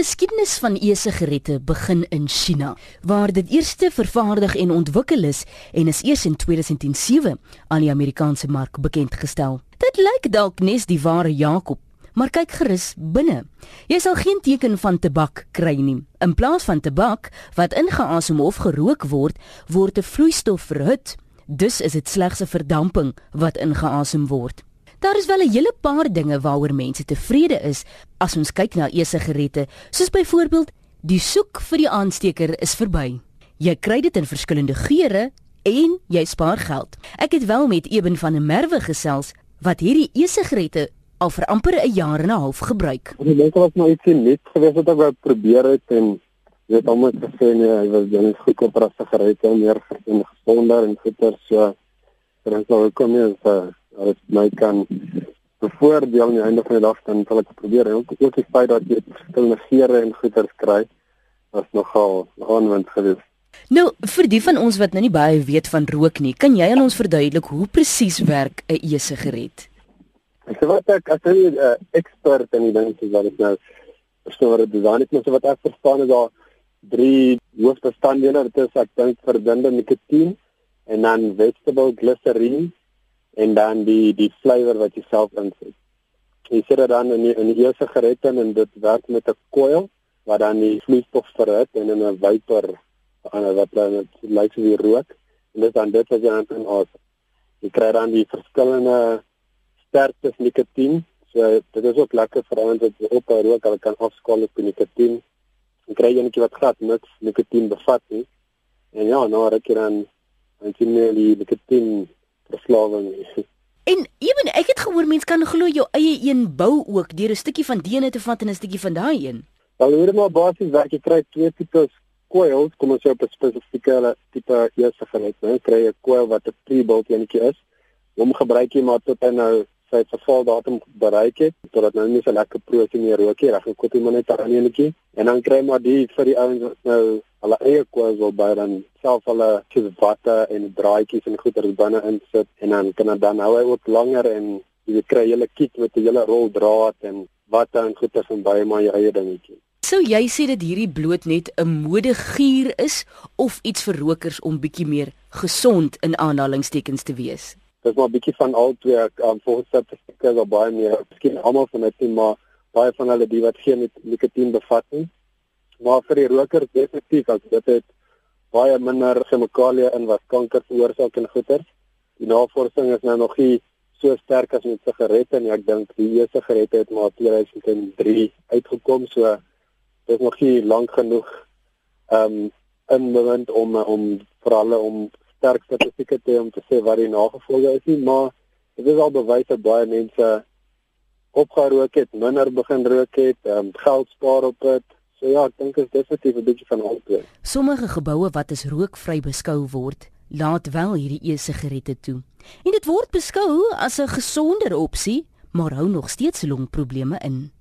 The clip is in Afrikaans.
geskiedenis van e-sigarette begin in China, waar dit eerste vervaardig en ontwikkel is en is eers in 2007 aan die Amerikaanse mark bekend gestel. Dit lyk dalk nes die ware Jakob, maar kyk gerus binne. Jy sal geen teken van tabak kry nie. In plaas van tabak wat ingeasem of gerook word, word 'n vloeistof verhit. Dus is dit slegs 'n verdamping wat ingeasem word. Daar is wel 'n hele paar dinge waaroor mense tevrede is as ons kyk na e-sigarette, soos byvoorbeeld die soek vir die aansteker is verby. Jy kry dit in verskillende geure en jy spaar geld. Ek het wel met Eben van der Merwe gesels wat hierdie e-sigarette al vir amper 'n jaar en 'n half gebruik. Dink dit was maar iets net gewees wat ek wou probeer het en jy het almal gesê nee, hy was dan goedkoop as sigarette en meer gesonder en goeder so. Dan sou ek kom hier vir dat my kan bevoordeel aan die einde van die dag dan sal ek probeer en ook ook die feit dat jy verskillende geure en goeders kry was nogal aanwend geweest. Nou, vir die van ons wat nou nie baie weet van rook nie, kan jy aan ons verduidelik hoe presies werk 'n e-sigaret? Ek sê wat ek as 'n uh, ekspert in die ding is wat ek nou wat dit is, net so wat ek verstaan is daar drie hoofbestanddele, dit is ek dink verdunde nikotien en dan vegetable glycerine en dan die die flavour wat jy self insit. Jy sit dit dan in die eerste gereed en dit werk met 'n coil wat dan die vloeistof verhit en in 'n aan wat dan lyk soos rook en dit dan dit wat jy dan kan as jy kry dan die verskillende sterktes nikotien. So dit is ook lekker vir ouens wat op rook, hulle kan afskaal op nikotien. En kry jy net wat glad niks nikotien bevat nie. En ja, nou raak jy dan en sien jy die nikotien verslawing nie. En ewen ek het gehoor mense kan glo jou eie een bou ook deur 'n stukkie van die ene te vat en 'n stukkie van daai een. Wel hoor maar basies werk jy kry twee tipes coils, kom ons sê op 'n spesifieke tipe eerste gelys, né? Kry 'n coil wat 'n pre-built enetjie is. Hom gebruik jy maar tot hy nou sy vervaldatum bereik het totdat nou nie so lekker proteïen meer rook nie. Dan koop jy maar net 'n enetjie en dan kry maar die vir die ouens wat nou hulle eie kwels wil by dan self hulle soos watte en draadjies en goeders binne insit en dan kan dit dan hou hy ook langer en jy kry julle kit met 'n hele rol draad en watte en goeders en baie maar jou eie dingetjie. So jy sê dat hierdie bloot net 'n modegier is of iets vir rokers om bietjie meer gesond in aanhalingstekens te wees? Dis maar 'n bietjie van al twee um, volgens statistieke is daar baie meer. Miskien almal van dit nie, maar baie van hulle die wat geen nikotien bevat nie. Maar vir die rokers definitief as dit het baie minder chemikalieë in wat kanker veroorsaak en goeters. Die navorsing is nou nog nie so sterk as met sigarette nie. Ek dink die eerste sigarette het maar 2003 uitgekom, so dit is nog nie lank genoeg um in bewind om om vir hulle om sterk statistieke te om te sê wat die nagevolge is nie, maar dit is al bewys dat baie mense opgerook het, minder begin rook het, um, geld spaar op dit. So ja, ek dink dit is definitief 'n bietjie van albei. Sommige geboue wat as rookvry beskou word, laat wel hierdie e-sigarette toe. En dit word beskou as 'n gesonder opsie, maar hou nog steeds longprobleme in.